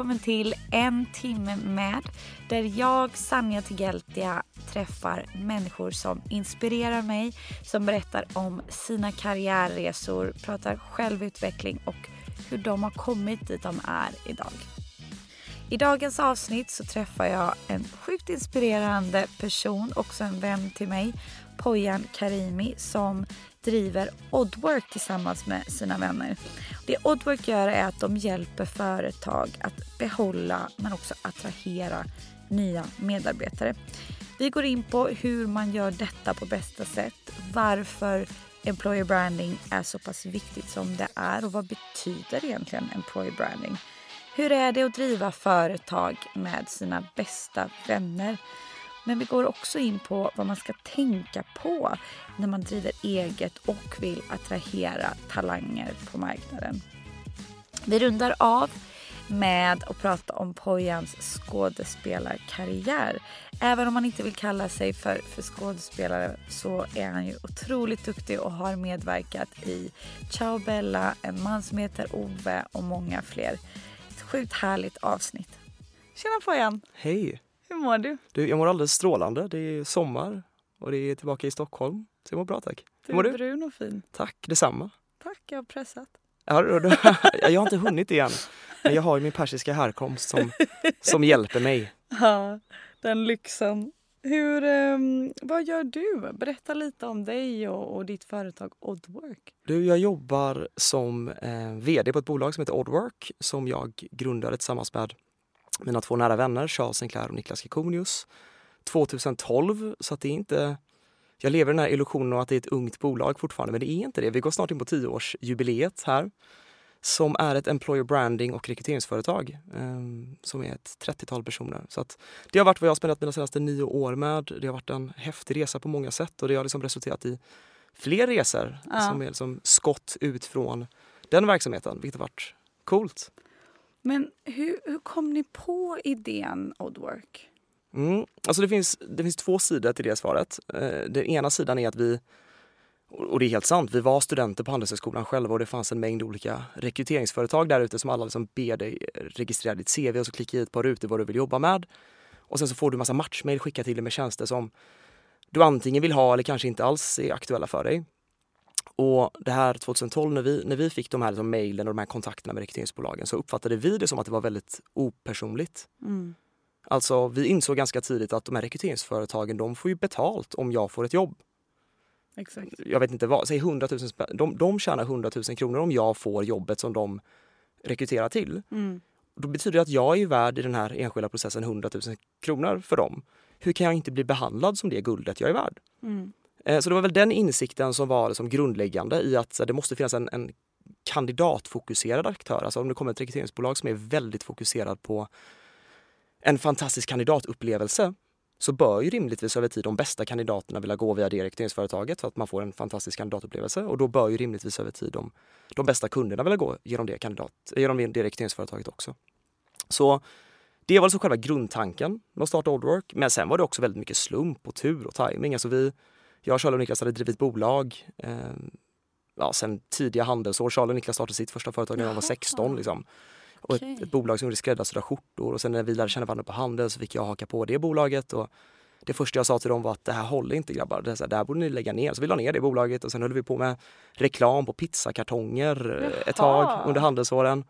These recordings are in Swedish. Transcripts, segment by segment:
Välkommen till En timme med där jag, Sanja Tigeltia, träffar människor som inspirerar mig, som berättar om sina karriärresor, pratar självutveckling och hur de har kommit dit de är idag. I dagens avsnitt så träffar jag en sjukt inspirerande person, också en vän till mig, Poyan Karimi som driver Oddwork tillsammans med sina vänner. Det Oddwork gör är att de hjälper företag att behålla men också attrahera nya medarbetare. Vi går in på hur man gör detta på bästa sätt, varför employer branding är så pass viktigt som det är och vad betyder egentligen employer branding? Hur är det att driva företag med sina bästa vänner? Men vi går också in på vad man ska tänka på när man driver eget och vill attrahera talanger på marknaden. Vi rundar av med att prata om Pojans skådespelarkarriär. Även om han inte vill kalla sig för, för skådespelare så är han ju otroligt duktig och har medverkat i Ciao Bella, En man som heter Ove och många fler. Sjukt härligt avsnitt. Tjena Pojan! Hej! Hur mår du? Du, jag mår alldeles strålande. Det är sommar och det är tillbaka i Stockholm. Så jag mår bra tack. Du Hur mår är du? brun och fin. Tack detsamma. Tack, jag har pressat. Ja, då, då, jag har inte hunnit igen. Men jag har ju min persiska härkomst som, som hjälper mig. Ja, den lyxen. Hur, um, vad gör du? Berätta lite om dig och, och ditt företag Oddwork. Du, jag jobbar som eh, VD på ett bolag som heter Oddwork som jag grundade tillsammans med mina två nära vänner Charles Sinclair och Niklas Kekonius 2012. Så att det är inte... Jag lever i den här illusionen att det är ett ungt bolag fortfarande, men det är inte det. Vi går snart in på tioårsjubileet här som är ett employer branding och rekryteringsföretag eh, som är ett 30-tal personer. Så att det har varit vad jag har spenderat mina senaste nio år med. Det har varit en häftig resa på många sätt och det har liksom resulterat i fler resor Ja. som är liksom skott ut från den verksamheten, vilket har varit coolt. Men hur, hur kom ni på idén Oddwork? Mm. Alltså det, finns, det finns två sidor till det svaret. Eh, Den ena sidan är att vi, och det är helt sant, vi var studenter på Handelshögskolan själva och det fanns en mängd olika rekryteringsföretag där ute som alla liksom ber dig registrera ditt CV och så klicka i ett par rutor vad du vill jobba med. Och sen så får du massa matchmail skickat till dig med tjänster som du antingen vill ha eller kanske inte alls är aktuella för dig. Och det här 2012 när vi, när vi fick de här liksom mejlen och de här kontakterna med rekryteringsbolagen så uppfattade vi det som att det var väldigt opersonligt. Mm. Alltså vi insåg ganska tidigt att de här rekryteringsföretagen de får ju betalt om jag får ett jobb. Exakt. Jag vet inte vad, säg 100 000 spänn. De, de tjänar 100 000 kronor om jag får jobbet som de rekryterar till. Mm. Då betyder det att jag är värd i den här enskilda processen 100 000 kronor för dem. Hur kan jag inte bli behandlad som det guldet jag är värd? Mm. Eh, Så det var väl den insikten som var liksom grundläggande i att det måste finnas en, en kandidatfokuserad aktör. Alltså om det kommer ett rekryteringsbolag som är väldigt fokuserad på en fantastisk kandidatupplevelse så bör ju rimligtvis över tid de bästa kandidaterna vilja gå via det rekryteringsföretaget för att man får en fantastisk kandidatupplevelse och då bör ju rimligtvis över tid de, de bästa kunderna vilja gå genom det, kandidat, genom det rekryteringsföretaget också. Så det var alltså själva grundtanken med att starta Oldwork. Men sen var det också väldigt mycket slump och tur och timing. Alltså vi, jag, Charlie och Niklas hade drivit bolag eh, ja, sen tidiga handelsår. Charlie och Niklas startade sitt första företag när de var Jaha. 16. Liksom. Och Okej. ett, ett bolag som gjorde skräddarsydda skjortor. Och sen när vi lärde känna varandra på handel så fick jag haka på det bolaget. Och det första jag sa till dem var att det här håller inte grabbar. Det, här, det här borde ni lägga ner. Så vi la ner det bolaget och sen höll vi på med reklam på pizzakartonger eh, ett Jaha. tag under handelsåren.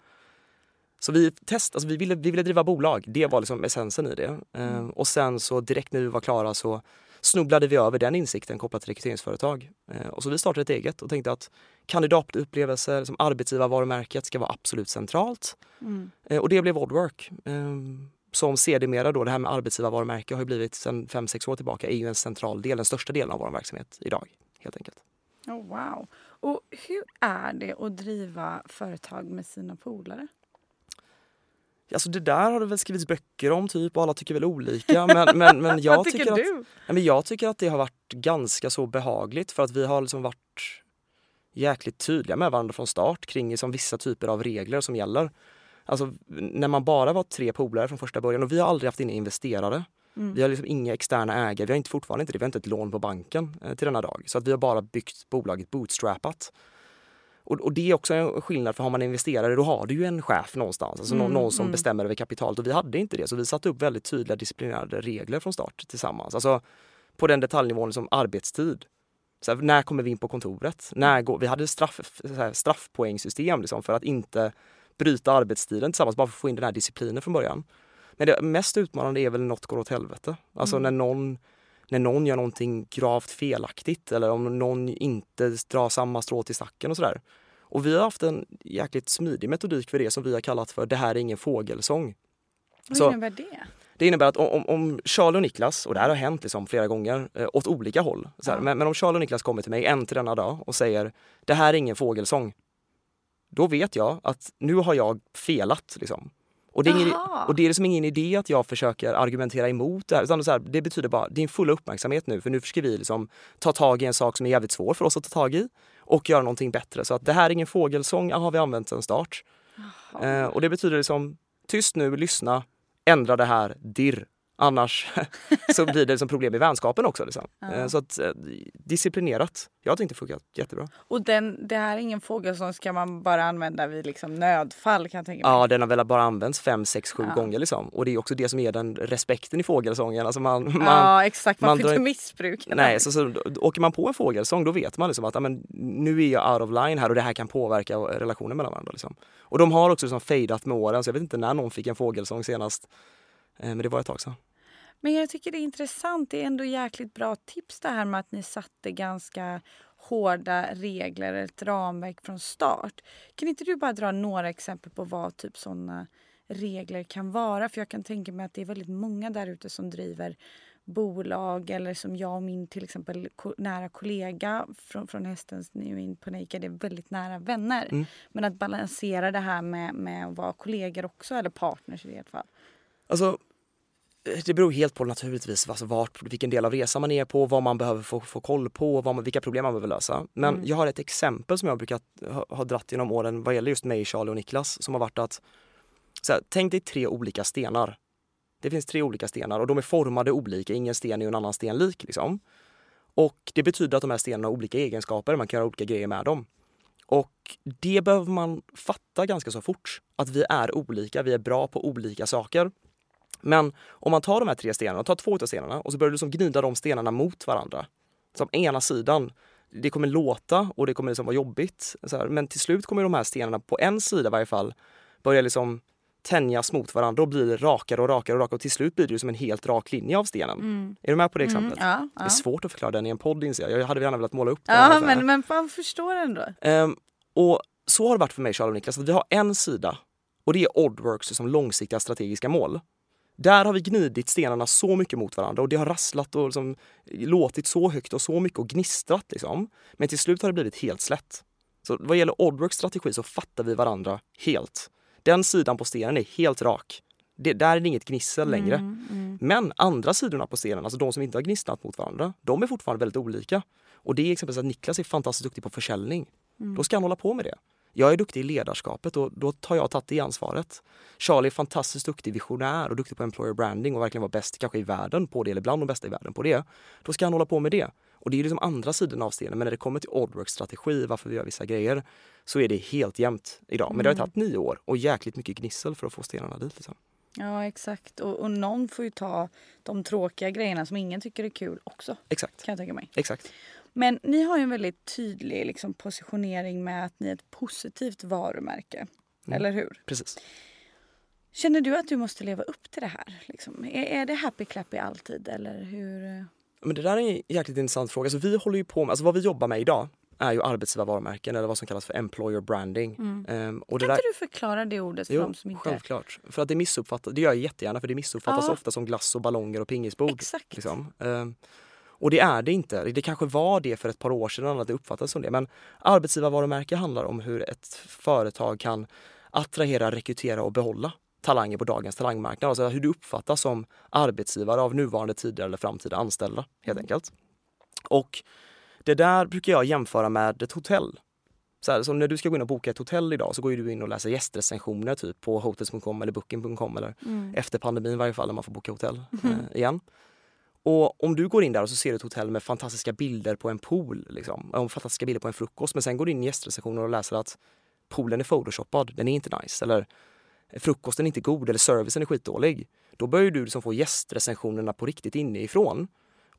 Så vi test, alltså vi, ville, vi ville driva bolag, det var liksom essensen i det. Eh, och sen så direkt när vi var klara så snubblade vi över den insikten kopplat till rekryteringsföretag. Eh, och så vi startade ett eget och tänkte att kandidatupplevelser som arbetsgivarvarumärket ska vara absolut centralt. Mm. Eh, och det blev Oddwork. Eh, som sedermera då, det här med arbetsgivarvarumärke har ju blivit sedan 5-6 år tillbaka, är ju en central del, den största delen av vår verksamhet idag. helt enkelt. Oh, wow. Och hur är det att driva företag med sina polare? Alltså det där har det väl skrivits böcker om typ och alla tycker väl olika. Men, men, men jag, tycker tycker att, nej, men jag tycker att det har varit ganska så behagligt för att vi har liksom varit jäkligt tydliga med varandra från start kring liksom vissa typer av regler som gäller. Alltså när man bara var tre polare från första början och vi har aldrig haft inne investerare. Mm. Vi har liksom inga externa ägare, vi har inte, fortfarande inte det, vi har inte ett lån på banken eh, till denna dag. Så att vi har bara byggt bolaget bootstrappat. Och, och det är också en skillnad för har man investerare då har du ju en chef någonstans, alltså någon, Mm, någon som mm. bestämmer över kapitalet och vi hade inte det. Så vi satte upp väldigt tydliga disciplinerade regler från start tillsammans. Alltså på den detaljnivån som arbetstid. Så här, när kommer vi in på kontoret? När går, vi hade straff, här, straffpoängsystem liksom för att inte bryta arbetstiden tillsammans bara för att få in den här disciplinen från början. Men det mest utmanande är väl något går åt helvete. Alltså Mm. när, någon, när någon gör någonting gravt felaktigt eller om någon inte drar samma strå till stacken och sådär. Och vi har haft en jäkligt smidig metodik för det som vi har kallat för det här är ingen fågelsång. Vad Så- innebär det? Det innebär att om, om, Charlie och Niklas, och det här har hänt liksom flera gånger eh, åt olika håll. Så här, Ja. men, men om Charlie och Niklas kommer till mig en till denna dag och säger det här är ingen fågelsång. Då vet jag att nu har jag felat. Liksom. Och, det är ingen, och det är liksom ingen idé att jag försöker argumentera emot det här. Utan så här, det betyder bara din fulla uppmärksamhet nu. För nu ska vi liksom ta tag i en sak som är jävligt svår för oss att ta tag i. Och göra någonting bättre. Så att det här är ingen fågelsång, har vi använt sen start. Eh, och det betyder liksom tyst nu, lyssna, ändra det här, dirr. Annars så blir det liksom problem i vänskapen också. Liksom. Eh, så att eh, disciplinerat. Jag tyckte det funkat jättebra. Och den, det här är ingen fågel som ska man bara använda vid liksom nödfall kan jag tänka mig. Ja, den har väl bara använts fem, sex, sju Ja. gånger liksom. Och det är också det som ger den respekten i fågelsången. Alltså man, man, ja exakt, man, man får drar inte in- missbruka. Nej, så, så åker man på en fågelsång då vet man liksom att ja, men, nu är jag out of line här och det här kan påverka relationen mellan varandra. Liksom. Och de har också liksom fejdat med åren så jag vet inte när någon fick en fågelsång senast. Eh, men det var ett tag sedan. Men jag tycker det är intressant. Det är ändå jäkligt bra tips det här med att ni satte ganska hårda regler, ett ramverk från start. Kan inte du bara dra några exempel på vad typ sådana regler kan vara? För jag kan tänka mig att det är väldigt många där ute som driver bolag eller som jag och min till exempel nära kollega från, från Hästens nu in på Naked är väldigt nära vänner. Mm. Men att balansera det här med, med att vara kollegor också eller partners i ert fall. Alltså, det beror helt på naturligtvis alltså vart, vilken del av resan man är på, vad man behöver få, få koll på, vad man, vilka problem man behöver lösa. Men Mm. jag har ett exempel som jag brukat ha, ha dratt genom åren vad gäller just mig, Charlie och Niklas som har varit att så här, tänk dig tre olika stenar. Det finns tre olika stenar och de är formade olika, ingen sten är en annan sten lik. Liksom. Och det betyder att de här stenarna har olika egenskaper, man kan göra olika grejer med dem. Och det behöver man fatta ganska så fort. Att vi är olika, vi är bra på olika saker. Men om man tar de här tre stenarna, tar två av stenarna och så börjar du liksom gnida de stenarna mot varandra. Som ena sidan, det kommer låta och det kommer liksom vara jobbigt. Här, men till slut kommer de här stenarna på en sida i varje fall börja liksom tänjas mot varandra och blir rakare och rakare och rakare och till slut blir det ju som en helt rak linje av stenen. Är du med på det exemplet? Mm, ja, Det är ja. svårt att förklara den i en podd inser jag. Jag hade gärna velat måla upp här, Ja, men, men man förstår ändå. Ehm, och så har det varit för mig, Charlie och Niklas, att vi har en sida och det är Oddworks som långsiktiga strategiska mål. Där har vi gnidit stenarna så mycket mot varandra och det har rasslat och liksom låtit så högt och så mycket och gnistrat. Liksom. Men till slut har det blivit helt slätt. Så vad gäller Oddworks strategi så fattar vi varandra helt. Den sidan på stenen är helt rak. Det, där är det inget gnissel längre. Mm, Men andra sidorna på stenen, alltså de som inte har gnistrat mot varandra, de är fortfarande väldigt olika. Och det är exempelvis att Niklas är fantastiskt duktig på försäljning. Då ska han hålla på med det. Jag är duktig i ledarskapet och då tar jag tagit det ansvaret. Charlie är fantastiskt duktig visionär och duktig på employer branding och verkligen vara bäst kanske i världen på det, eller bland de bästa i världen på det. Då ska han hålla på med det. Och det är liksom andra sidan av stenen. Men när det kommer till Oddworks strategi, varför vi gör vissa grejer, så är det helt jämnt idag. Men det har tagit nio år och jäkligt mycket gnissel för att få stenarna dit. Liksom. Ja, exakt. Och, och någon får ju ta de tråkiga grejerna som ingen tycker är kul också. Exakt. Kan jag tänka mig. Exakt. Men ni har ju en väldigt tydlig liksom, positionering med att ni är ett positivt varumärke. Mm. Eller hur? Precis. Känner du att du måste leva upp till det här? Liksom? Är, är det happy clappy alltid eller hur? Men det där är en jäkligt intressant fråga. Alltså vi håller ju på med, alltså vad vi jobbar med idag är ju arbetsgivarvarumärken eller vad som kallas för employer branding. Mm. Ehm, och Kan där, inte du förklara det ordet för Jo, de som inte... självklart. För att det missuppfattas, det gör jag jättegärna för det missuppfattas Ja. ofta som glass och ballonger och pingisbord. Exakt. Liksom. Ehm, och det är det inte. Det kanske var det för ett par år sedan att det uppfattades som det. Men arbetsgivarvarumärke handlar om hur ett företag kan attrahera, rekrytera och behålla talanger på dagens talangmarknad. Alltså hur du uppfattas som arbetsgivare av nuvarande, tidigare eller framtida anställda helt enkelt. Och det där brukar jag jämföra med ett hotell. Så, här, så när du ska gå in och boka ett hotell idag så går du in och läser gästrecensioner typ på hotels.com eller booking.com eller Mm. efter pandemin i varje fall när man får boka hotell eh, igen. Och om du går in där och så ser du ett hotell med fantastiska bilder på en pool, liksom, och fantastiska bilder på en frukost, men sen går du in i gästrecensionen och läser att poolen är photoshoppad, den är inte nice, eller frukosten är inte god eller servicen är skitdålig. Då börjar du liksom få gästrecensionerna på riktigt inifrån.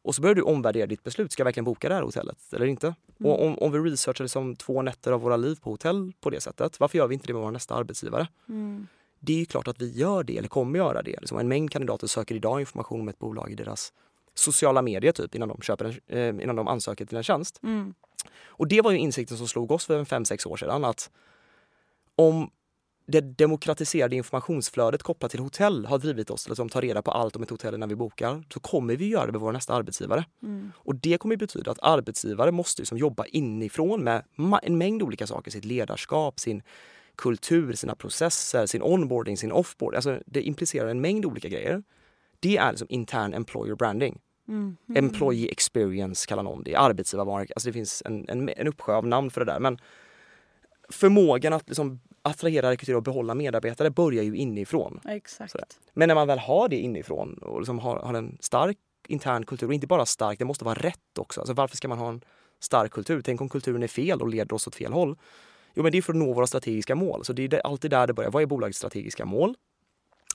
Och så börjar du omvärdera ditt beslut. Ska jag verkligen boka det här hotellet eller inte? Och om, om vi researchar liksom två nätter av våra liv på hotell på det sättet, varför gör vi inte det med vår nästa arbetsgivare? Mm. det är ju klart att vi gör det eller kommer göra det. Liksom en mängd kandidater söker idag information om ett bolag i deras sociala medier typ innan de, köper en, eh, innan de ansöker till en tjänst. Mm. Och det var ju insikten som slog oss för en fem sex år sedan att om det demokratiserade informationsflödet kopplat till hotell har drivit oss till att liksom ta reda på allt om ett hotell när vi bokar så kommer vi göra det med vår nästa arbetsgivare. Mm. Och det kommer betyda att arbetsgivare måste liksom jobba inifrån med en mängd olika saker. Sitt ledarskap, sin kultur, sina processer, sin onboarding, sin offboarding. Alltså det implicerar en mängd olika grejer. Det är liksom intern employer branding. Mm. Employee experience kallar någon det. Arbetsgivarvarumärke. Alltså det finns en, en, en uppsjö av namn för det där. Men förmågan att liksom attrahera, rekrytera och behålla medarbetare börjar ju inifrån. Exakt. Sådär. Men när man väl har det inifrån och liksom har, har en stark intern kultur, och inte bara stark, det måste vara rätt också. Alltså varför ska man ha en stark kultur? Tänk om kulturen är fel och leder oss åt fel håll? Jo, men det är för att nå våra strategiska mål. Så det är alltid där det börjar. Vad är bolagets strategiska mål?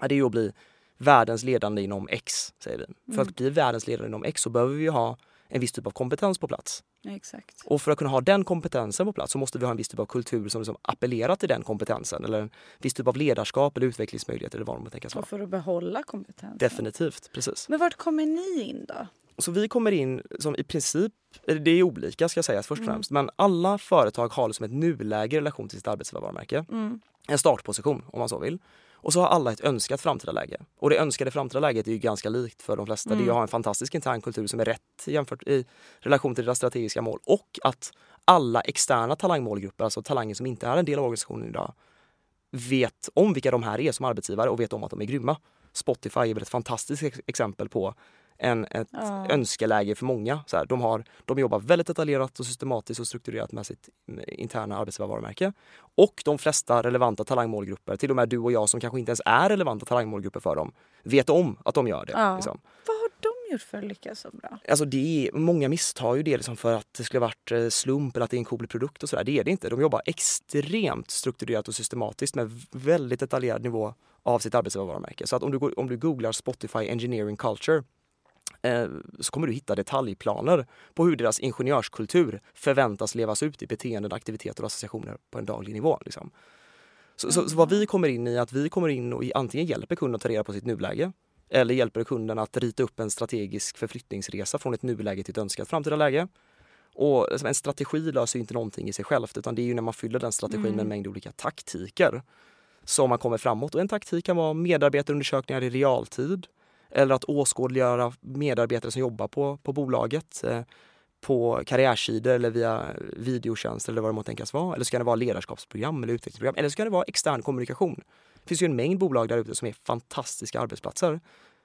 Ja, det är ju att bli världens ledande inom X, säger vi. För att bli världens ledande inom X så behöver vi ha en viss typ av kompetens på plats. Exakt. Och för att kunna ha den kompetensen på plats så måste vi ha en viss typ av kultur som liksom appellerar till den kompetensen. Eller en viss typ av ledarskap eller utvecklingsmöjligheter eller vad man tänkas vara. Och för att behålla kompetensen. Definitivt, precis. Men vart kommer ni in då? Så vi kommer in som i princip, det är olika ska sägas först och främst, men alla företag har liksom ett nuläge i relation till sitt arbetsgivarvarumärke. Mm. En startposition om man så vill. Och så har alla ett önskat framtida läge. Och det önskade framtida läget är ju ganska likt för de flesta. Det är att ha en fantastisk intern kultur som är rätt jämfört i relation till deras strategiska mål. Och att alla externa talangmålgrupper, alltså talanger som inte är en del av organisationen idag, vet om vilka de här är som arbetsgivare och vet om att de är grymma. Spotify är väl ett fantastiskt ex- exempel på en, ett Ja. önskeläge för många. Så här, de, har, de jobbar väldigt detaljerat och systematiskt och strukturerat med sitt interna arbetsgivarvarumärke. Och de flesta relevanta talangmålgrupper, till och med du och jag som kanske inte ens är relevanta talangmålgrupper för dem, vet om att de gör det. Ja. Liksom. Vad har de gjort för att lyckas så bra? Alltså det är, många misstar ju det liksom för att det skulle varit eh, slump eller att det är en cool produkt och sådär. Det är det inte. De jobbar extremt strukturerat och systematiskt med väldigt detaljerad nivå av sitt arbetsgivarvarumärke. Så att om du, om du googlar Spotify Engineering Culture så kommer du hitta detaljplaner på hur deras ingenjörskultur förväntas levas ut i beteenden, aktiviteter och associationer på en daglig nivå. Liksom. Så, så, så vad vi kommer in i är att vi kommer in och antingen hjälper kunden att ta reda på sitt nuläge eller hjälper kunden att rita upp en strategisk förflyttningsresa från ett nuläge till ett önskat framtida läge. Och liksom en strategi löser inte någonting i sig självt utan det är ju när man fyller den strategin med en mängd olika taktiker som man kommer framåt. Och en taktik kan vara medarbetarundersökningar i realtid eller att åskådliggöra medarbetare som jobbar på, på bolaget eh, på karriärsidor eller via videotjänster eller vad det må tänkas vara. Eller så kan det vara ledarskapsprogram eller utvecklingsprogram. Eller så kan det vara extern kommunikation. Det finns ju en mängd bolag där ute som är fantastiska arbetsplatser.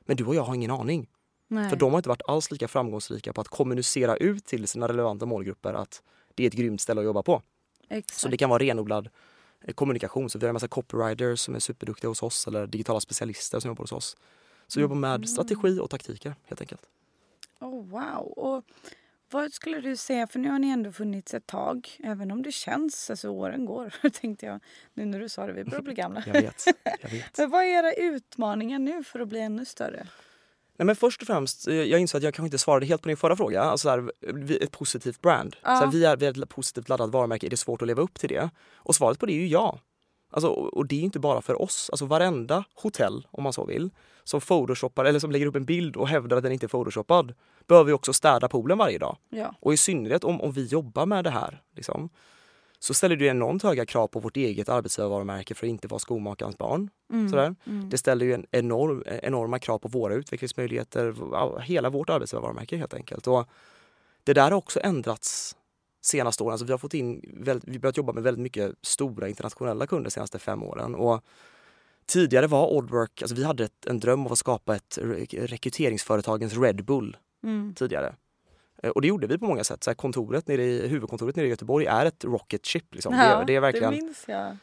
Men du och jag har ingen aning. Nej. För de har inte varit alls lika framgångsrika på att kommunicera ut till sina relevanta målgrupper att det är ett grymt ställe att jobba på. Exakt. Så det kan vara renodlad eh, kommunikation. Så vi har en massa copywriters som är superduktiga hos oss eller digitala specialister som jobbar hos oss. Så vi jobbar med strategi och taktiker helt enkelt. Oh, wow. Och vad skulle du säga, för nu har ni ändå funnits ett tag, även om det känns, alltså åren går, tänkte jag nu när du sa det, vi börjar bli gamla. Jag vet. Jag vet. Men vad är era utmaningar nu för att bli ännu större? Nej, men först och främst, eh, jag insåg att jag kanske inte svarade helt på din förra fråga. Alltså vi- ett positivt brand. Ja. Så här, vi, är, vi är ett positivt laddat varumärke, är det svårt att leva upp till det? Och svaret på det är ju ja. Alltså, och det är inte bara för oss. Alltså varenda hotell, om man så vill, som photoshoppar eller som lägger upp en bild och hävdar att den inte är photoshoppad, behöver ju också städa poolen varje dag. Ja. Och i synnerhet om, om vi jobbar med det här, liksom, så ställer det enormt höga krav på vårt eget arbetsgivarvarumärke för att inte vara skomakarens barn. Sådär. Det ställer ju en enorm, enorma krav på våra utvecklingsmöjligheter, hela vårt arbetsgivarvarumärke helt enkelt. Och det där har också ändrats senaste åren. Alltså vi har fått in, väldigt, vi börjat jobba med väldigt mycket stora internationella kunder de senaste fem åren. Och tidigare var Oddwork, alltså vi hade ett, en dröm av att skapa ett re- rekryteringsföretagens Red Bull Mm. tidigare. Eh, Och det gjorde vi på många sätt. Så här, kontoret nere i, huvudkontoret nere i Göteborg är ett rocket ship. Liksom. det, är- det, är verkligen, det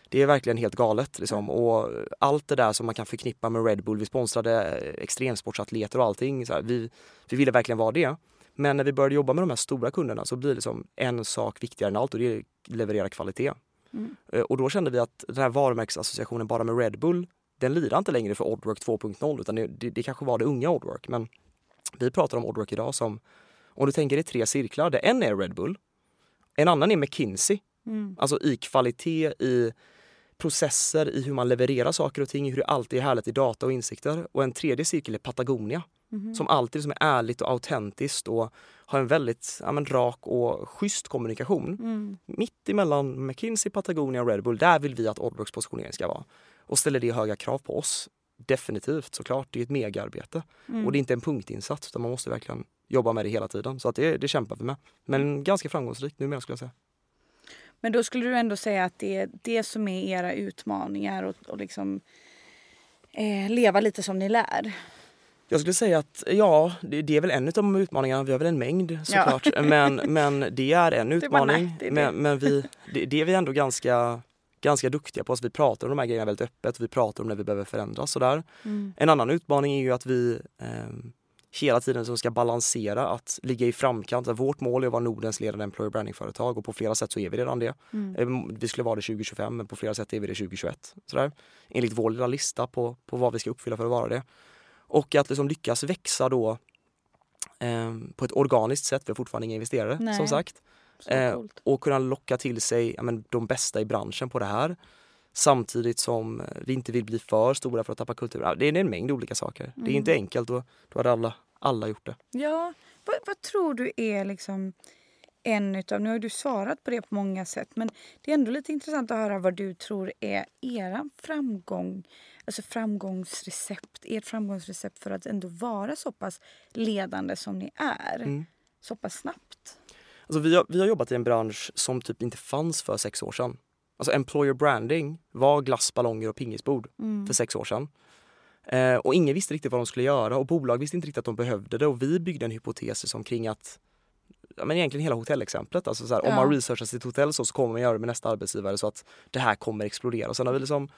det är verkligen helt galet. Liksom. Och allt det där som man kan förknippa med Red Bull. Vi sponsrade eh, extremsportsatleter och allting. Så här, vi, vi ville verkligen vara det. Men när vi började jobba med de här stora kunderna så blir det liksom en sak viktigare än allt och det är att leverera kvalitet. Mm. Eh, Och då kände vi att den här varumärkesassociationen bara med Red Bull, den lirar inte längre för Oddwork 2.0 utan det, det, det kanske var det unga Oddwork. Men vi pratar om Oddwork idag som, om du tänker dig tre cirklar, där en är Red Bull, en annan är McKinsey, Mm. alltså i kvalitet, i processer, i hur man levererar saker och ting, hur det alltid är härligt i data och insikter. Och en tredje cirkel är Patagonia, Mhm. som alltid som är ärligt och autentiskt och har en väldigt ja, men, rak och schysst kommunikation. Mm. Mitt emellan McKinsey, Patagonia och Red Bull, där vill vi att Oddworks positionering ska vara. Och ställer det höga krav på oss? Definitivt såklart, det är ett megaarbete. Mm. Och det är inte en punktinsats utan man måste verkligen jobba med det hela tiden. Så att det, det kämpar vi med. Men ganska framgångsrikt numera skulle jag säga. Men då skulle du ändå säga att det är det som är era utmaningar och, och liksom eh, leva lite som ni lär. Jag skulle säga att ja, det, det är väl en av de utmaningarna. Vi har väl en mängd såklart. Men, men det är en utmaning. det är. Men, men vi, det, det är vi ändå ganska, ganska duktiga på. Alltså vi pratar om de här grejerna väldigt öppet. Vi pratar om när vi behöver förändras. Sådär. Mm. En annan utmaning är ju att vi ehm, hela tiden som ska balansera att ligga i framkant. Vårt mål är att vara Nordens ledande employer branding-företag och på flera sätt så är vi redan det. Mm. Ehm, Vi skulle vara det 2025 men på flera sätt är vi det 2021. Sådär. Enligt vår lilla lista på, på vad vi ska uppfylla för att vara det. Och att liksom lyckas växa då ehm, på ett organiskt sätt, vi har fortfarande inga investerare Nej. som sagt. Eh, och kunna locka till sig ja, men, de bästa i branschen på det här. Samtidigt som eh, vi inte vill bli för stora för att tappa kultur. Det är en mängd olika saker. Det är inte Mm. enkelt och då hade alla, alla gjort det. Ja, vad, vad tror du är liksom en utav, nu har du svarat på det på många sätt, men det är ändå lite intressant att höra vad du tror är era framgång, alltså framgångsrecept, ert framgångsrecept för att ändå vara så pass ledande som ni är. Mm. Så pass snabbt. Alltså, vi, har, vi har jobbat i en bransch som typ inte fanns för sex år sedan. Alltså employer branding var glass, ballonger och pingisbord för sex år sedan. Eh, och ingen visste riktigt vad de skulle göra och bolag visste inte riktigt att de behövde det och vi byggde en hypotes som kring att ja, men egentligen hela hotellexemplet. Alltså så här, Om Ja. man researchar sitt hotell så, så kommer man göra det med nästa arbetsgivare så att det här kommer explodera. Och sen har vi liksom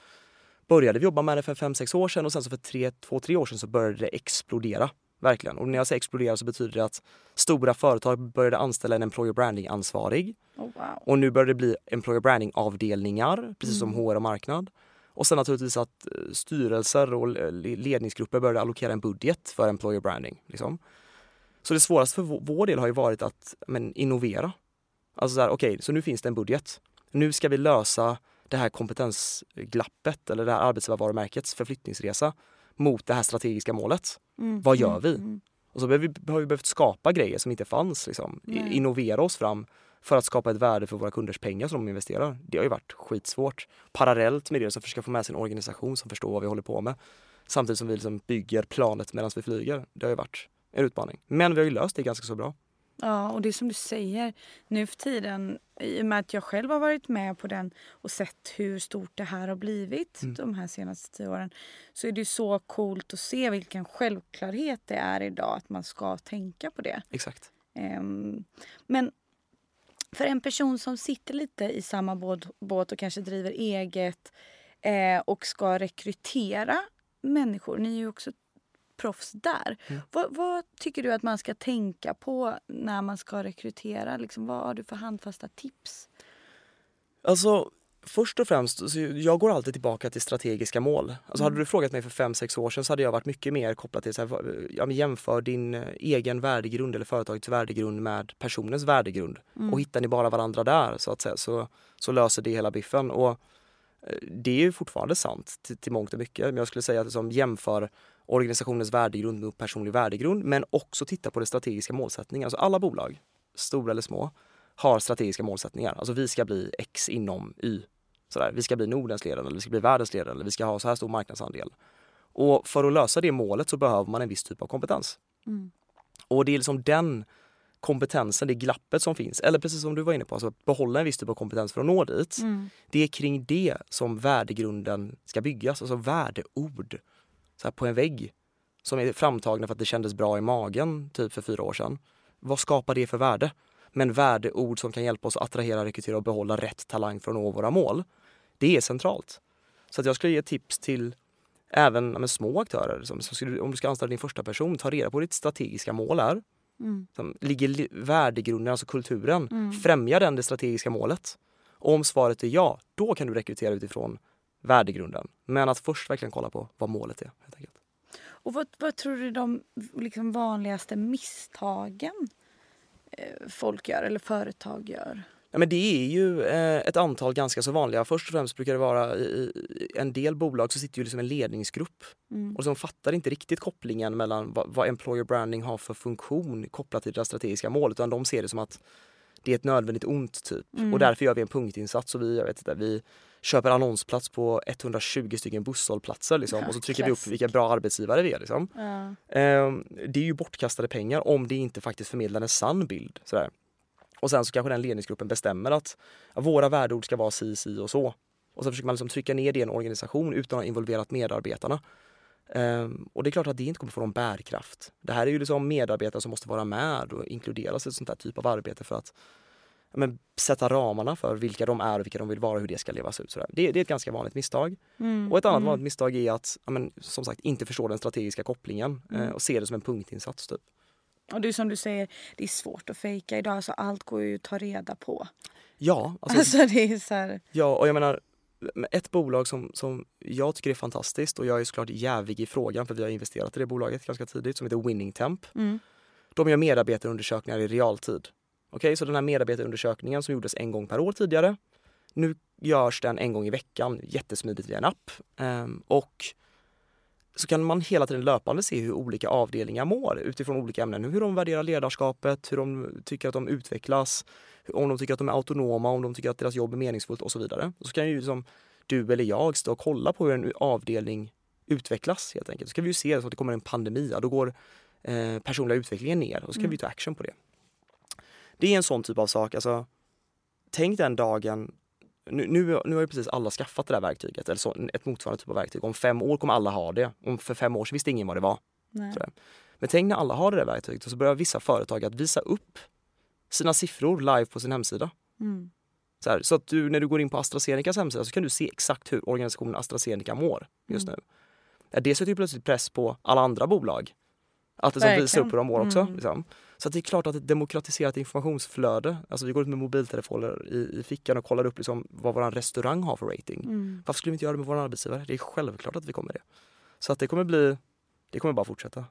började vi jobba med det för fem sex år sedan och sen så för tre, två, tre år sedan så började det explodera. Verkligen. Och när jag säger explodera så betyder det att stora företag började anställa en employer branding-ansvarig. Oh, wow. Och nu börjar det bli employer branding-avdelningar, precis som HR och marknad. Och sen naturligtvis att eh, styrelser och le- ledningsgrupper började allokera en budget för employer branding. Liksom. Så det svåraste för vår- del har ju varit att men, innovera. Alltså så här, okej, så nu finns det en budget. Nu ska vi lösa det här kompetensglappet eller det här arbetsgivarvarumärkets förflyttningsresa mot det här strategiska målet. Mm, Vad gör mm, vi? mm. Och så har vi, har vi behövt skapa grejer som inte fanns. Liksom. Nej. Innovera oss fram för att skapa ett värde för våra kunders pengar som de investerar. Det har ju varit skitsvårt. Parallellt med det så försöka få med sig en organisation som förstår vad vi håller på med. Samtidigt som vi liksom bygger planet medan vi flyger. Det har ju varit en utmaning. Men vi har ju löst det ganska så bra. Ja, och det är som du säger, nu för tiden, i och med att jag själv har varit med på den och sett hur stort det här har blivit Mm. de här senaste tio åren, så är det ju så coolt att se vilken självklarhet det är idag att man ska tänka på det. Exakt. Ehm, men för en person som sitter lite i samma båt, båt och kanske driver eget eh, och ska rekrytera människor, ni är ju också proffs där. Mm. Vad, vad tycker du att man ska tänka på när man ska rekrytera? Liksom, vad har du för handfasta tips? Alltså, först och främst, så jag går alltid tillbaka till strategiska mål. Alltså, Hade du frågat mig för fem sex år sedan så hade jag varit mycket mer kopplad till så här, ja, jämför din eh, egen värdegrund eller företagets värdegrund med personens värdegrund. Och hittar ni bara varandra där så att säga så, så löser det hela biffen. Och Eh, Det är ju fortfarande sant till, till mångt och mycket. Men jag skulle säga att det som jämför organisationens värdegrund med personlig värdegrund men också titta på det strategiska målsättningen. Alltså alla bolag, stora eller små, har strategiska målsättningar. Alltså vi ska bli X inom Y. Sådär. Vi ska bli Nordens ledare eller vi ska bli världens ledare eller vi ska ha så här stor marknadsandel. Och för att lösa det målet så behöver man en viss typ av kompetens. Och det är liksom den kompetensen, det glappet som finns, eller precis som du var inne på, alltså behålla en viss typ av kompetens för att nå dit. Det är kring det som värdegrunden ska byggas, alltså värdeord så på en vägg som är framtagna för att det kändes bra i magen typ för fyra år sedan. Vad skapar det för värde? Men värdeord som kan hjälpa oss att attrahera, rekrytera och behålla rätt talang för att nå våra mål. Det är centralt. Så att jag skulle ge tips till även men, små aktörer. Som, som skulle, om du ska anställa din första person, ta reda på vad ditt strategiska mål är. Som ligger li- värdegrunden, alltså kulturen. Främjar den det strategiska målet? Och om svaret är ja, då kan du rekrytera utifrån värdegrunden. Men att först verkligen kolla på vad målet är. Helt enkelt. Och vad, vad tror du är de liksom vanligaste misstagen eh, folk gör eller företag gör? Ja, men det är ju eh, ett antal ganska så vanliga. Först och främst brukar det vara i, en del bolag så sitter ju liksom en ledningsgrupp och som fattar inte riktigt kopplingen mellan vad, vad employer branding har för funktion kopplat till deras strategiska mål utan de ser det som att det är ett nödvändigt ont typ och därför gör vi en punktinsats och vi, jag vet inte, vi köper annonsplats på 120 stycken busshållplatser liksom, och så trycker vi upp vilka bra arbetsgivare vi är. Liksom. Ehm, det är ju bortkastade pengar om det inte faktiskt förmedlar en sann bild. Sådär. Och sen så kanske den ledningsgruppen bestämmer att ja, våra värdeord ska vara si, si och så. Och så försöker man liksom trycka ner det i en organisation utan att ha involverat medarbetarna. Ehm, och det är klart att det inte kommer få någon bärkraft. Det här är ju liksom medarbetare som måste vara med och inkluderas i ett sånt här typ av arbete för att ja, men, sätta ramarna för vilka de är och vilka de vill vara och hur det ska levas ut. Sådär. Det, det är ett ganska vanligt misstag. Och ett annat vanligt misstag är att men, som sagt inte förstå den strategiska kopplingen eh, och se det som en punktinsats. Typ. Och det är som du säger, det är svårt att fejka idag så allt går ju att ta reda på. Ja, alltså, Alltså det är så här, Ja, och jag menar ett bolag som, som jag tycker är fantastiskt och jag är såklart jävig i frågan för vi har investerat i det bolaget ganska tidigt som heter Winning Temp. De gör medarbetarundersökningar i realtid. Okej, så den här medarbetarundersökningen som gjordes en gång per år tidigare, nu görs den en gång i veckan jättesmidigt via en app. Ehm, och så kan man hela tiden löpande se hur olika avdelningar mår utifrån olika ämnen. Hur de värderar ledarskapet, hur de tycker att de utvecklas, om de tycker att de är autonoma, om de tycker att deras jobb är meningsfullt och så vidare. Så kan ju liksom du eller jag stå och kolla på hur en avdelning utvecklas helt enkelt. Så kan vi ju se så att det kommer en pandemi, ja, då går eh, personliga utvecklingen ner och så kan vi ta action på det. Det är en sån typ av sak, alltså tänk den dagen nu, nu, nu har ju precis alla skaffat det där verktyget, eller så, ett motsvarande typ av verktyg. Om fem år kommer alla ha det. Om för fem år sedan visste ingen vad det var. Men tänk när alla har det där verktyget och så börjar vissa företag att visa upp sina siffror live på sin hemsida. Mm. Så, här, så att du, när du går in på AstraZenecas hemsida så kan du se exakt hur organisationen AstraZeneca mår just Mm. nu. Det sätter ju plötsligt press på alla andra bolag. Att liksom visa upp hur de mår också. Mm. Liksom. Så det är klart att ett demokratiserat informationsflöde, alltså vi går ut med mobiltelefoner i, i fickan och kollar upp liksom vad vår restaurang har för rating. Mm. Varför skulle vi inte göra det med vår arbetsgivare? Det är självklart att vi kommer det. Så att det kommer bli, det kommer bara fortsätta.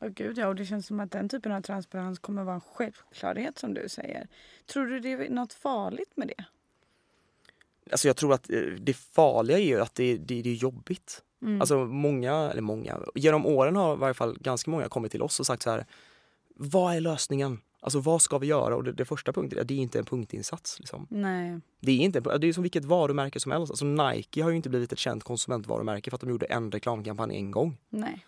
Åh gud ja, och det känns som att den typen av transparens kommer vara en självklarhet som du säger. Tror du det är något farligt med det? Alltså jag tror att eh, det farliga är ju att det, det, det är jobbigt. Alltså många, eller många, genom åren har i varje fall ganska många kommit till oss och sagt så här, vad är lösningen? Alltså vad ska vi göra? Och det, det första punkten är det är inte en punktinsats. Liksom. Nej. Det är inte, det är som vilket varumärke som helst. Alltså Nike har ju inte blivit ett känt konsumentvarumärke för att de gjorde en reklamkampanj en gång. Nej.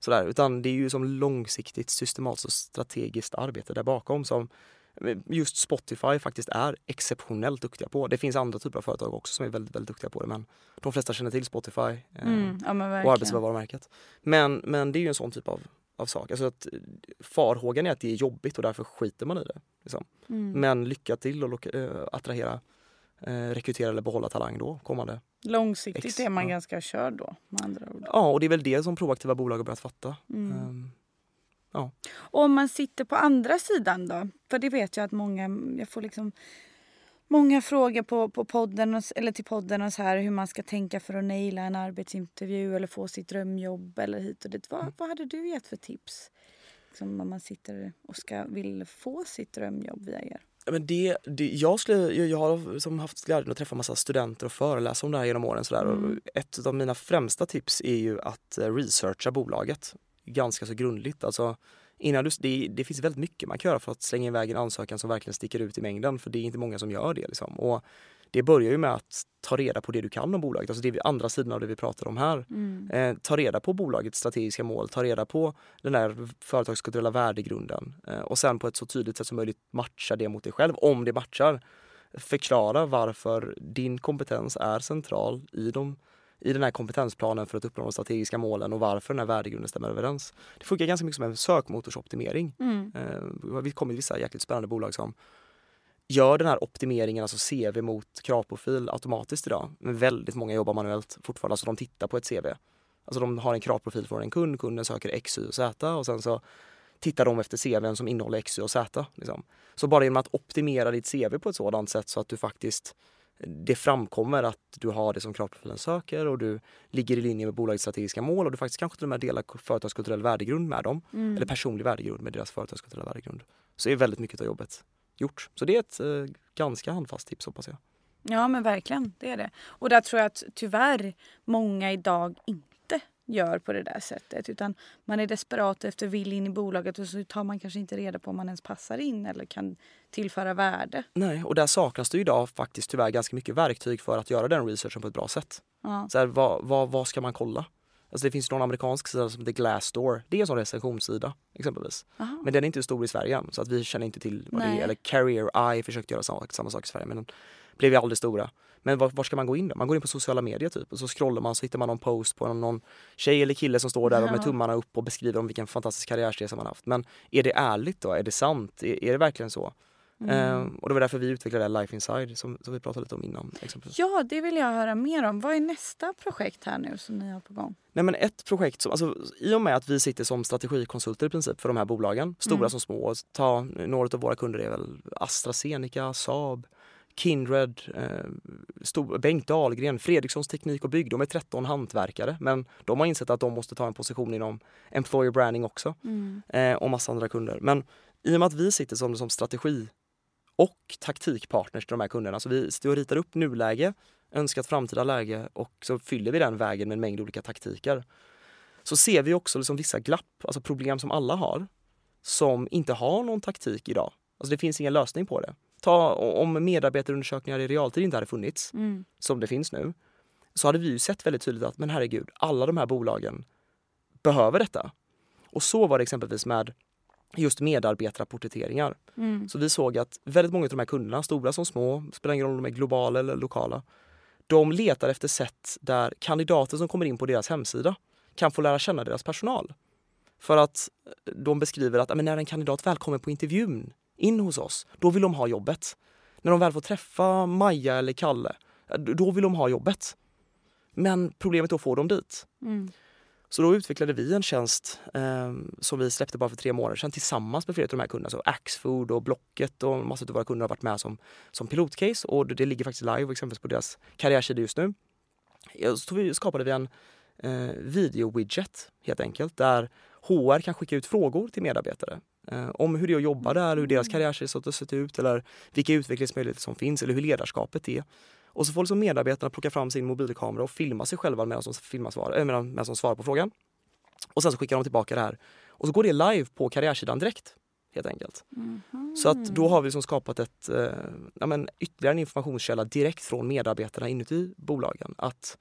Sådär, utan det är ju som långsiktigt systematiskt och strategiskt arbete där bakom som just Spotify faktiskt är exceptionellt duktiga på. Det finns andra typer av företag också som är väldigt, väldigt duktiga på det men de flesta känner till Spotify eh, Mm. Ja men och arbetsgivarvarumärket. Men, men det är ju en sån typ av, av sak. Alltså att farhågan är att det är jobbigt och därför skiter man i det. Liksom. Mm. Men lycka till och eh, attrahera, eh, rekrytera eller behålla talang då kommande. Långsiktigt Ex- är man ja. ganska körd då med andra ord. Ja, och det är väl det som proaktiva bolag har börjat fatta. Mm. Ehm, Och om man sitter på andra sidan då? För det vet jag att många, jag får liksom många frågor på, på podden, och, eller till podden och så här hur man ska tänka för att naila en arbetsintervju eller få sitt drömjobb eller hit och dit. Vad, vad hade du gett för tips? liksom, om man sitter och ska, vill få sitt drömjobb via er? Men det, det, jag, skulle, jag, jag har som haft glädjen att träffa massa studenter och föreläsa om det här genom åren. Sådär. Mm. Och ett av mina främsta tips är ju att eh, researcha bolaget ganska så grundligt. Alltså, innan du, det, det finns väldigt mycket man kan göra för att slänga iväg en ansökan som verkligen sticker ut i mängden. För det är inte många som gör det. Liksom. Och det börjar ju med att ta reda på det du kan om bolaget, alltså det är andra sidan av det vi pratar om här. Mm. Eh, ta reda på bolagets strategiska mål, ta reda på den där företagskulturella värdegrunden eh, och sen på ett så tydligt sätt som möjligt matcha det mot dig själv, om det matchar. Förklara varför din kompetens är central i, de, i den här kompetensplanen för att uppnå de strategiska målen och varför den här värdegrunden stämmer överens. Det funkar ganska mycket som en sökmotorsoptimering. Mm. Eh, vi kommer vissa jäkligt spännande bolag som gör den här optimeringen, alltså CV mot kravprofil automatiskt idag. Men väldigt många jobbar manuellt fortfarande, alltså de tittar på ett CV. Alltså de har en kravprofil från en kund, kunden söker X, Y och Z och sen så tittar de efter CVn som innehåller X, Y och Z. Liksom. Så bara genom att optimera ditt CV på ett sådant sätt så att du faktiskt det framkommer att du har det som kravprofilen söker och du ligger i linje med bolagets strategiska mål och du faktiskt kanske till och med delar företagskulturell värdegrund med dem. Mm. Eller personlig värdegrund med deras företagskulturella värdegrund. Så är väldigt mycket av jobbet gjort. Så det är ett eh, ganska handfast tips hoppas jag. Ja men verkligen, det är det. Och där tror jag att tyvärr många idag inte gör på det där sättet. Utan man är desperat efter vill in i bolaget och så tar man kanske inte reda på om man ens passar in eller kan tillföra värde. Nej, och där saknas det idag faktiskt tyvärr ganska mycket verktyg för att göra den researchen på ett bra sätt. Ja. Så här, vad, vad, vad ska man kolla? Alltså det finns någon amerikansk sida som heter Glassdoor. Det är en sån recensionssida exempelvis. Aha. Men den är inte stor i Sverige än, så att vi känner inte till vad det Nej. är. Eller Carrier Eye försökte göra samma, samma sak i Sverige men blev ju aldrig stora. Men var, var ska man gå in då? Man går in på sociala medier typ och så scrollar man så hittar man någon post på någon, någon tjej eller kille som står där och med Ja. tummarna upp och beskriver om vilken fantastisk karriärsresa man haft. Men är det ärligt då? Är det sant? Är, är det verkligen så? Mm. Ehm, och det var därför vi utvecklade Life Inside som, som vi pratade lite om innan. Exempelvis. Ja, det vill jag höra mer om. Vad är nästa projekt här nu som ni har på gång? Nej, men ett projekt som, alltså, I och med att vi sitter som strategikonsulter i princip för de här bolagen, stora Mm. som små. Ta, några av våra kunder är väl AstraZeneca, Saab, Kindred, eh, Bengt Dahlgren, Fredrikssons Teknik och Bygg. De är 13 hantverkare men de har insett att de måste ta en position inom employer branding också Mm. eh, och massa andra kunder. Men i och med att vi sitter som, som strategi och taktikpartners till de här kunderna, så vi står och ritar upp nuläge, önskat framtida läge och så fyller vi den vägen med en mängd olika taktiker. Så ser vi också liksom vissa glapp, alltså problem som alla har, som inte har någon taktik idag. Alltså det finns ingen lösning på det. Ta om medarbetarundersökningar i realtid inte hade funnits, Mm. som det finns nu, så hade vi ju sett väldigt tydligt att men herregud, alla de här bolagen behöver detta. Och så var det exempelvis med just medarbetarporträtteringar. Mm. Så vi såg att väldigt många av de här kunderna, stora som små, spelar ingen roll om de är globala eller lokala, de letar efter sätt där kandidater som kommer in på deras hemsida kan få lära känna deras personal. För att de beskriver att "Ja, men när en kandidat väl kommer på intervjun in hos oss, då vill de ha jobbet. När de väl får träffa Maja eller Kalle, då vill de ha jobbet. Men problemet är att få dem dit. Mm. Så då utvecklade vi en tjänst eh, som vi släppte bara för tre månader sedan tillsammans med flera av de här kunderna. Så Axfood och Blocket och massor av våra kunder har varit med som, som pilotcase och det, det ligger faktiskt live exempelvis på deras karriärsida just nu. Så vi, skapade vi en eh, video-widget helt enkelt där HR kan skicka ut frågor till medarbetare om hur det är att jobba där, hur deras karriärsresa har sett ut eller vilka utvecklingsmöjligheter som finns eller hur ledarskapet är. Och så får liksom medarbetarna plocka fram sin mobilkamera och filma sig själva medan de, filmar svar, äh, medan, medan svarar på frågan. Och sen så skickar de tillbaka det här. Och så går det live på karriärsidan direkt. Helt enkelt. Mhm. Så att då har vi liksom skapat ett, eh, ja, men ytterligare en informationskälla direkt från medarbetarna inuti bolagen. Att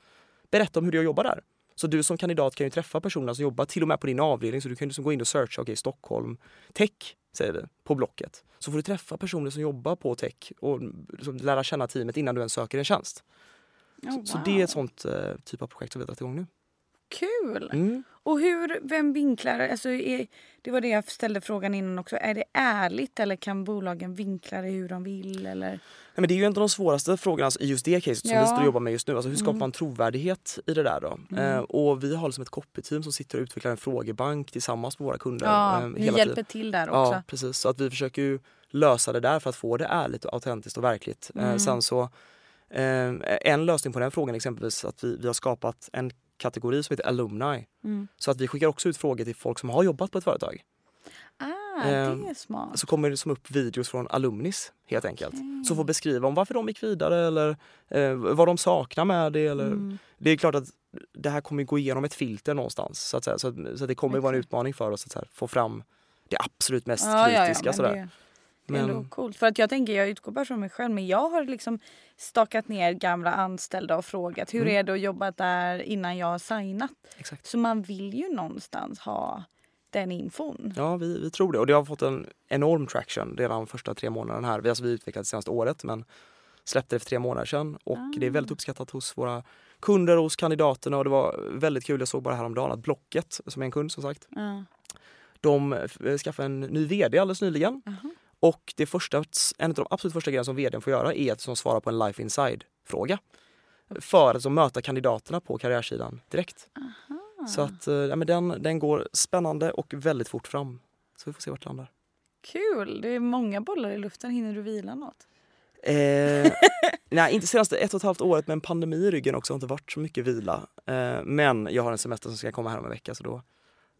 berätta om hur det är att jobba där. Så du som kandidat kan ju träffa personer som jobbar till och med på din avdelning. Så du kan liksom gå in och searcha, okej Stockholm, tech säger vi, på Blocket. Så får du träffa personer som jobbar på tech och liksom lära känna teamet innan du ens söker en tjänst. Oh, Så wow. det är ett sånt eh, typ av projekt som vi har dragit igång nu. Kul! Mm. Och hur, vem vinklar, alltså är, det var det jag ställde frågan innan också. Är det ärligt eller kan bolagen vinkla det hur de vill? Eller? Nej, men det är ju en av de svåraste frågorna alltså, i just det caset som Ja. vi står och jobbar med just nu. Alltså, hur skapar Mm. man trovärdighet i det där då? Mm. Eh, och vi har liksom ett copy-team som sitter och utvecklar en frågebank tillsammans med våra kunder. Ja, eh, ni hjälper tiden. till där också. Ja, precis. Så att vi försöker ju lösa det där för att få det ärligt och autentiskt och verkligt. Eh, Mm. sen så, eh, en lösning på den frågan är exempelvis att vi, vi har skapat en kategori som heter alumni. Mm. Så att vi skickar också ut frågor till folk som har jobbat på ett företag. det Ehm, är smart. Så kommer det som upp videos från alumnis helt enkelt. Som får beskriva om varför de gick vidare eller eh, vad de saknar med det. Eller, Mm. Det är klart att det här kommer gå igenom ett filter någonstans. Så att. Så, att, så att det kommer vara en utmaning för oss att här, få fram det absolut mest Ja, ja, ja, kritiska. men sådär. det, det är ändå Men- coolt. För att jag tänker, jag utgår bara från mig själv, men jag har liksom stakat ner gamla anställda och frågat hur Mm. är det att jobba där innan jag har signat. Exakt. Så man vill ju någonstans ha den infon. Ja, vi, vi tror det. Och det har fått en enorm traction redan de första tre månaderna här. Vi, alltså, vi utvecklade det senaste året men släppte det för tre månader sedan. Och det är väldigt Ah. uppskattat hos våra kunder och hos kandidaterna. Och det var väldigt kul, jag såg bara häromdagen att Blocket, som är en kund som sagt, Ja. de eh, skaffade en ny VD alldeles nyligen. Och det första, en av de absolut första grejerna som VDn får göra är att som svara på en Life Inside-fråga. För att som möta kandidaterna på karriärsidan direkt. Så att eh, ja, men den, den går spännande och väldigt fort fram. Så vi får se vart det landar. Kul! Det är många bollar i luften. Hinner du vila något? Eh, nej, inte senaste ett och ett halvt året med en pandemi i ryggen också har inte varit så mycket vila. Eh, men jag har en semester som ska komma här om en vecka så då,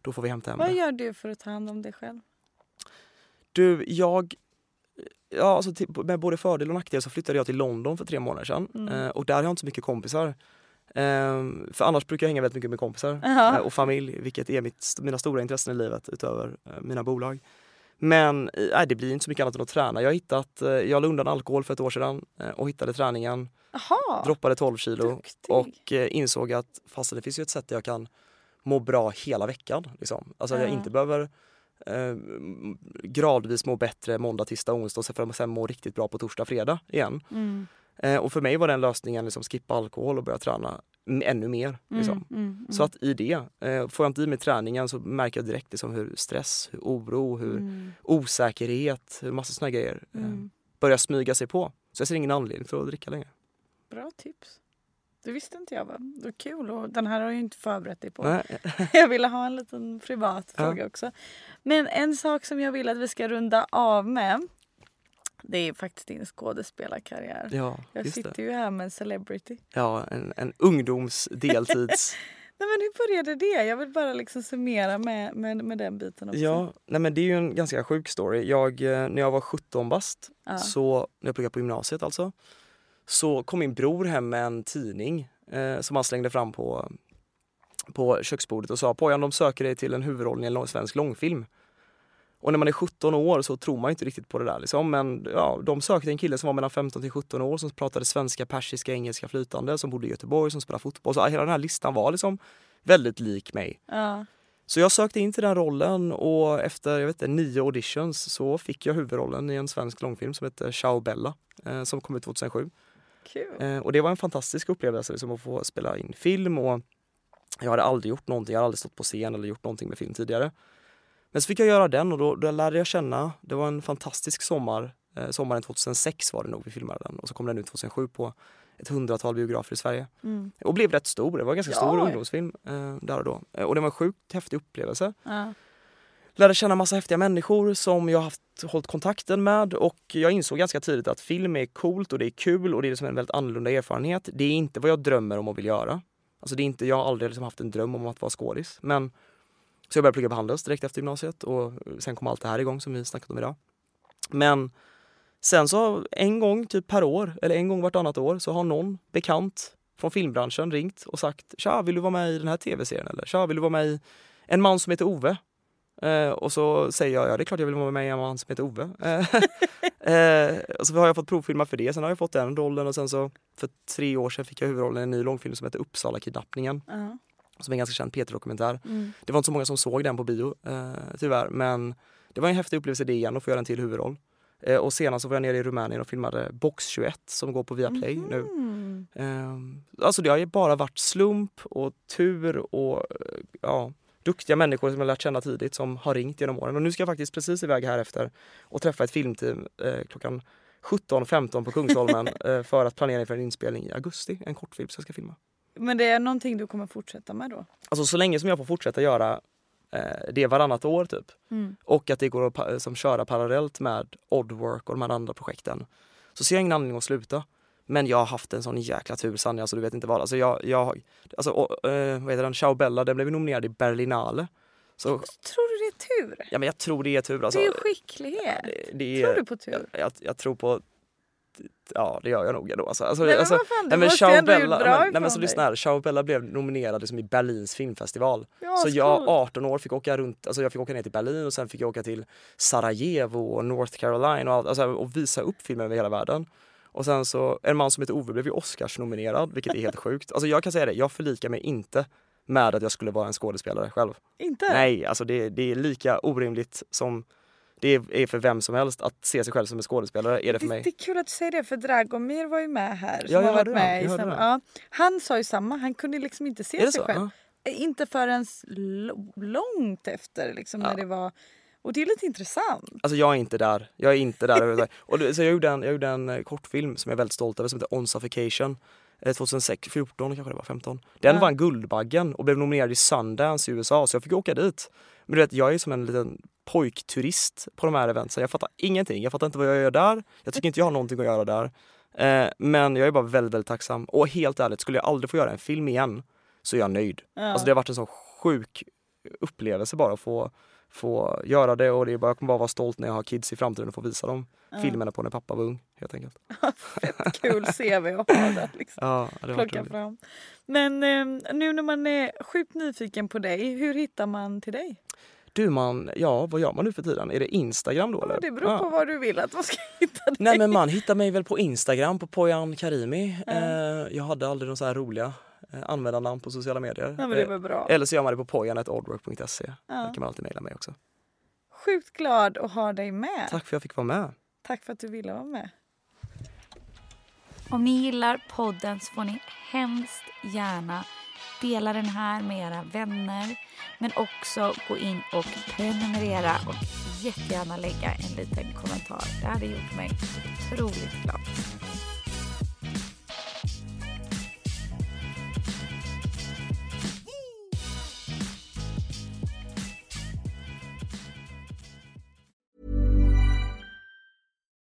då får vi hämta hem Vad det. gör du för att ta hand om dig själv? Du, jag... Ja, alltså med både fördel och nackdel så flyttade jag till London för tre månader sedan. Mm. Eh, och där har jag inte så mycket kompisar. Eh, för annars brukar jag hänga väldigt mycket med kompisar Jaha. eh, och familj, vilket är mitt, mina stora intressen i livet utöver eh, mina bolag. Men nej, det blir inte så mycket annat än att träna. Jag hittat, eh, jag la undan alkohol för ett år sedan och hittade träningen. Jaha! droppade 12 kilo Duktig. och insåg att fast det finns ju ett sätt där jag kan må bra hela veckan. Liksom. Alltså att jag Ja. inte behöver eh, gradvis må bättre måndag, tisdag, onsdag och sen för sen må riktigt bra på torsdag, fredag igen. Mm. Eh, och för mig var den lösningen liksom skippa alkohol och börja träna ännu mer. Liksom. Mm, mm, Så att i det, eh, får jag inte i mig träningen så märker jag direkt liksom hur stress, hur oro, hur mm, osäkerhet, hur massa såna grejer eh, mm. börjar smyga sig på. Så jag ser ingen anledning till att dricka längre. Bra tips. Det visste inte jag. Det var kul. Och den här har jag inte förberett dig på. Nej. Jag ville ha en liten privat Ja. fråga också. Men en sak som jag vill att vi ska runda av med. Det är faktiskt din skådespelarkarriär. Ja, jag just det. sitter ju här med en celebrity. Ja, en, en ungdoms deltids... Nej, men hur började det? Jag vill bara liksom summera med, med, med den biten också. ja, nej men det är ju en ganska sjuk story. Jag, eh, när jag var 17 bast, Ja. så, när jag pluggade på gymnasiet alltså, så kom min bror hem med en tidning eh, som han slängde fram på, på köksbordet och sa Pojan de söker dig till en huvudroll i en svensk långfilm. Och när man är 17 år så tror man inte riktigt på det där. Liksom. Men ja, de sökte en kille som var mellan 15 till 17 år som pratade svenska, persiska, engelska flytande, som bodde i Göteborg, som spelade fotboll. Så hela den här listan var liksom väldigt lik mig. Ja. Så jag sökte in till den rollen och efter jag vet inte, nio auditions så fick jag huvudrollen i en svensk långfilm som heter Ciao Bella eh, som kom ut 2007. Kul. Eh, och det var en fantastisk upplevelse liksom, att få spela in film och jag hade aldrig gjort någonting, jag hade aldrig stått på scen eller gjort någonting med film tidigare. Men så fick jag göra den och då, då lärde jag känna, det var en fantastisk sommar, eh, sommaren 2006 var det nog vi filmade den och så kom den ut 2007 på ett hundratal biografer i Sverige. Mm. Och blev rätt stor, det var en ganska Ja, stor ungdomsfilm eh, där och då. Eh, och det var en sjukt häftig upplevelse Ja lärde känna massa häftiga människor som jag haft hållit kontakten med och jag insåg ganska tidigt att film är coolt och det är kul och det är liksom en väldigt annorlunda erfarenhet. Det är inte vad jag drömmer om och vill göra. Alltså det är inte, jag har aldrig liksom haft en dröm om att vara skådis. Men, så jag började plugga på Handels direkt efter gymnasiet och sen kom allt det här igång som vi snackat om idag. Men sen så en gång typ per år eller en gång vartannat år så har någon bekant från filmbranschen ringt och sagt Tja, vill du vara med i den här tv-serien? Eller Tja, vill du vara med i En man som heter Ove? Eh, och så säger jag, ja det är klart jag vill vara med i en man som heter Ove. Eh, eh, och så har jag fått provfilma för det, sen har jag fått den rollen och sen så för tre år sedan fick jag huvudrollen i en ny långfilm som heter Uppsala kidnappningen. Ja. Som är en ganska känd P3-dokumentär. Mm. Det var inte så många som såg den på bio eh, tyvärr men det var en häftig upplevelse det igen att få göra en till huvudroll. Eh, och senast så var jag nere i Rumänien och filmade Box 21 som går på Viaplay nu. Mm. Eh, alltså det har ju bara varit slump och tur och eh, ja, duktiga människor som jag lärt känna tidigt som har ringt genom åren. Och nu ska jag faktiskt precis iväg här efter och träffa ett filmteam eh, klockan 17.15 på Kungsholmen eh, för att planera för en inspelning i augusti, en kortfilm som jag ska filma. Men det är någonting du kommer fortsätta med då? Alltså så länge som jag får fortsätta göra eh, det varannat år typ Mm. och att det går att som köra parallellt med Oddwork och de här andra projekten så ser jag ingen anledning att sluta. Men jag har haft en sån jäkla tur Sanja så du vet inte vad. Alltså jag, jag alltså, och, eh, vad heter den? Ciao Bella, den blev nominerad i Berlinale Så, Tror du det är tur? ja, men jag tror det är tur. Alltså. det är skicklighet. Det- det är, Tror du på tur? Jag, jag, jag tror på... Ja, det gör jag nog ändå. Alltså, alltså, Nej, men alltså, vad fan, nej, men Ciao Bella, bra nej, men, nej, men så lyssna här. Ciao Bella blev nominerad liksom i Berlins filmfestival. Ja, så jag, coolt. 18 år, fick åka runt, alltså jag fick åka ner till Berlin och sen fick jag åka till Sarajevo och North Carolina och, allt, alltså, och visa upp filmen över hela världen. Och sen så, en man som heter Ove blev ju Oscars-nominerad, vilket är helt sjukt. Alltså jag kan säga det, jag förlikar mig inte med att jag skulle vara en skådespelare själv. Inte? Nej, alltså det, det är lika orimligt som det är för vem som helst att se sig själv som en skådespelare, är det för Det, mig. det är kul att du säger det för Dragomir var ju med här. Som Ja, jag har varit det. med Jag det. ja, Han sa ju samma, han kunde liksom inte se det sig så? själv. Ja. Inte förrän långt efter liksom, när det var... Och det är lite intressant. Alltså jag är inte där. Jag är inte där och så jag gjorde, en, jag gjorde en eh, kortfilm som jag är väldigt stolt över som heter Onsaffication. Eh, 2006, 14 kanske det var, 15. Den Ja. vann Guldbaggen och blev nominerad i Sundance i USA så jag fick åka dit. Men du vet, jag är som en liten pojkturist på de här eventsen. Jag fattar ingenting. Jag fattar inte vad jag gör där. Jag tycker inte jag har någonting att göra där. Eh, men jag är bara väldigt, väldigt tacksam. Och helt ärligt, skulle jag aldrig få göra en film igen så är jag nöjd. Alltså det har varit en sån sjuk upplevelse bara att få, få göra det och det är bara, jag kommer bara vara stolt när jag har kids i framtiden och få visa dem filmerna på när pappa var ung helt enkelt. Kul CV att ha där. Liksom. Ja, det Plocka fram. Men eh, nu när man är sjukt nyfiken på dig, hur hittar man till dig? Du man, ja vad gör man nu för tiden? Är det Instagram då eller? Ja, det beror Ja. på var du vill att man ska hitta dig. Nej men man hittar mig väl på Instagram på Poyan Karimi. Eh, jag hade aldrig någon så här roliga användarnamn på sociala medier. Ja, men det Eh, var bra. Eller så gör man det på pojan.oldwork.se. Ja. Där kan man alltid mejla mig också. Sjukt glad att ha dig med. Tack för att jag fick vara med. Tack för att du ville vara med. Om ni gillar podden så får ni hemskt gärna dela den här med era vänner. Men också gå in och prenumerera och jättegärna lägga en liten kommentar. Det hade gjort mig otroligt glad.